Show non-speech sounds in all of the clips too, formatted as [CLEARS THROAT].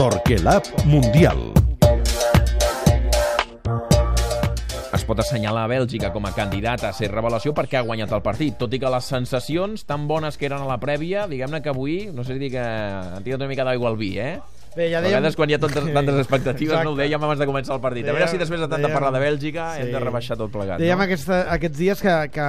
Torquelab Mundial. Es pot assenyalar a Bèlgica com a candidata a ser revelació perquè ha guanyat el partit, tot i que les sensacions tan bones que eren a la prèvia, diguem-ne que avui, no sé dir que han tirat una mica d'aigua al vi, eh? Bé, ja A dèiem... vegades quan hi ha tantes, tantes expectatives Exacte. no ho dèiem abans de començar el partit. A veure Dèiem- si després de tant de dèiem- parlar de Bèlgica hem Sí. de rebaixar tot plegat. Dèiem no? aquesta, aquests dies que, que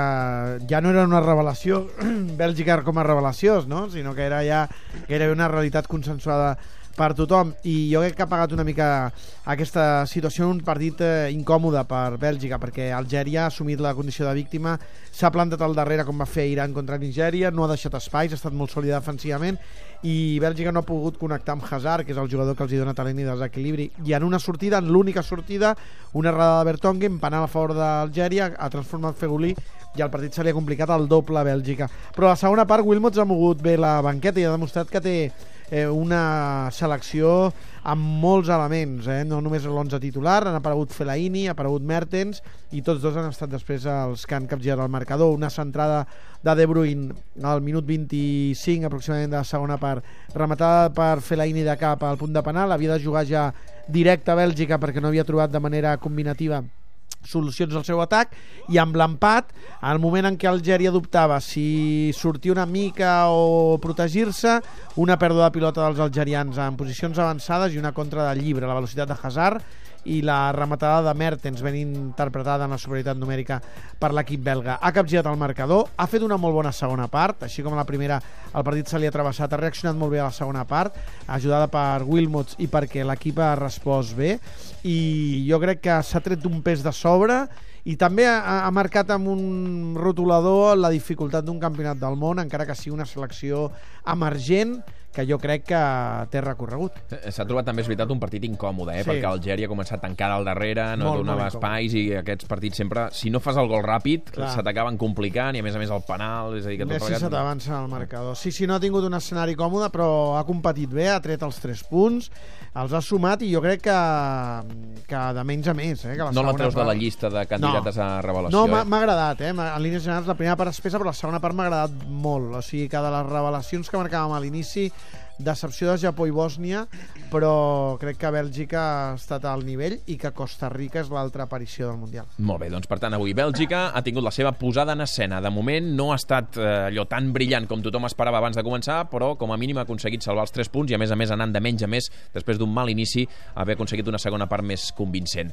ja no era una revelació [CLEARS THROAT] Bèlgica com a revelació, no? sinó que era ja gairebé una realitat consensuada per tothom. I jo crec que ha pagat una mica aquesta situació un partit eh, incòmode per Bèlgica perquè Algèria ha assumit la condició de víctima s'ha plantat al darrere com va fer Iran contra Nigèria no ha deixat espais, ha estat molt sòlida defensivament i Bèlgica no ha pogut connectar amb Hazard que és el jugador que els hi dona talent i desequilibri. I en una sortida, en l'única sortida una errada de Bertongen, penal a favor d'Algèria ha transformat Fegulí i el partit se li ha complicat al doble a Bèlgica. Però a la segona part Wilmots ha mogut bé la banqueta i ha demostrat que té eh, una selecció amb molts elements, eh? no només l'11 titular, han aparegut Fellaini, ha aparegut Mertens i tots dos han estat després els que han capgirat el marcador, una centrada de De Bruyne al minut 25 aproximadament de la segona part. Rematada per Fellaini de cap al punt de penal, havia de jugar ja directe a Bèlgica perquè no havia trobat de manera combinativa solucions al seu atac i amb l'empat, al moment en què Algèria dubtava si sortir una mica o protegir-se, una pèrdua de pilota dels algerians en posicions avançades i una contra de llibre, la velocitat de Hazard i la rematada de Mertens ben interpretada en la superioritat numèrica per l'equip belga. Ha capgirat el marcador, ha fet una molt bona segona part, així com la primera el partit se li ha travessat, ha reaccionat molt bé a la segona part, ajudada per Wilmots i perquè l'equip ha respost bé i jo crec que s'ha tret d'un pes de sobre i també ha, ha marcat amb un rotulador la dificultat d'un campionat del món, encara que sigui una selecció emergent que jo crec que té recorregut. S'ha trobat també, és veritat, un partit incòmode, eh? Sí. perquè Algèria ha començat tancada al darrere, no Molt, donava molt espais i aquests partits sempre, si no fas el gol ràpid, t'acaben complicant i a més a més el penal, és a dir, que tot Messi plegat... t'avança al marcador. Sí, sí, no ha tingut un escenari còmode, però ha competit bé, ha tret els 3 punts, els ha sumat i jo crec que, que de menys a més. Eh, que la No la treus de la part- llista de candidates No. a revelació. No, m'ha eh? m'ha agradat, eh? En línies generals, la primera part espessa, però la segona part m'ha agradat molt. O sigui, que de les revelacions que marcàvem a l'inici, decepció de Japó i Bòsnia, però crec que Bèlgica ha estat al nivell i que Costa Rica és l'altra aparició del Mundial. Molt bé, doncs per tant avui Bèlgica ha tingut la seva posada en escena. De moment no ha estat eh, allò tan brillant com tothom esperava abans de començar, però com a mínim ha aconseguit salvar els 3 punts i a més a més anant de menys a més després d'un mal inici haver aconseguit una segona part més convincent.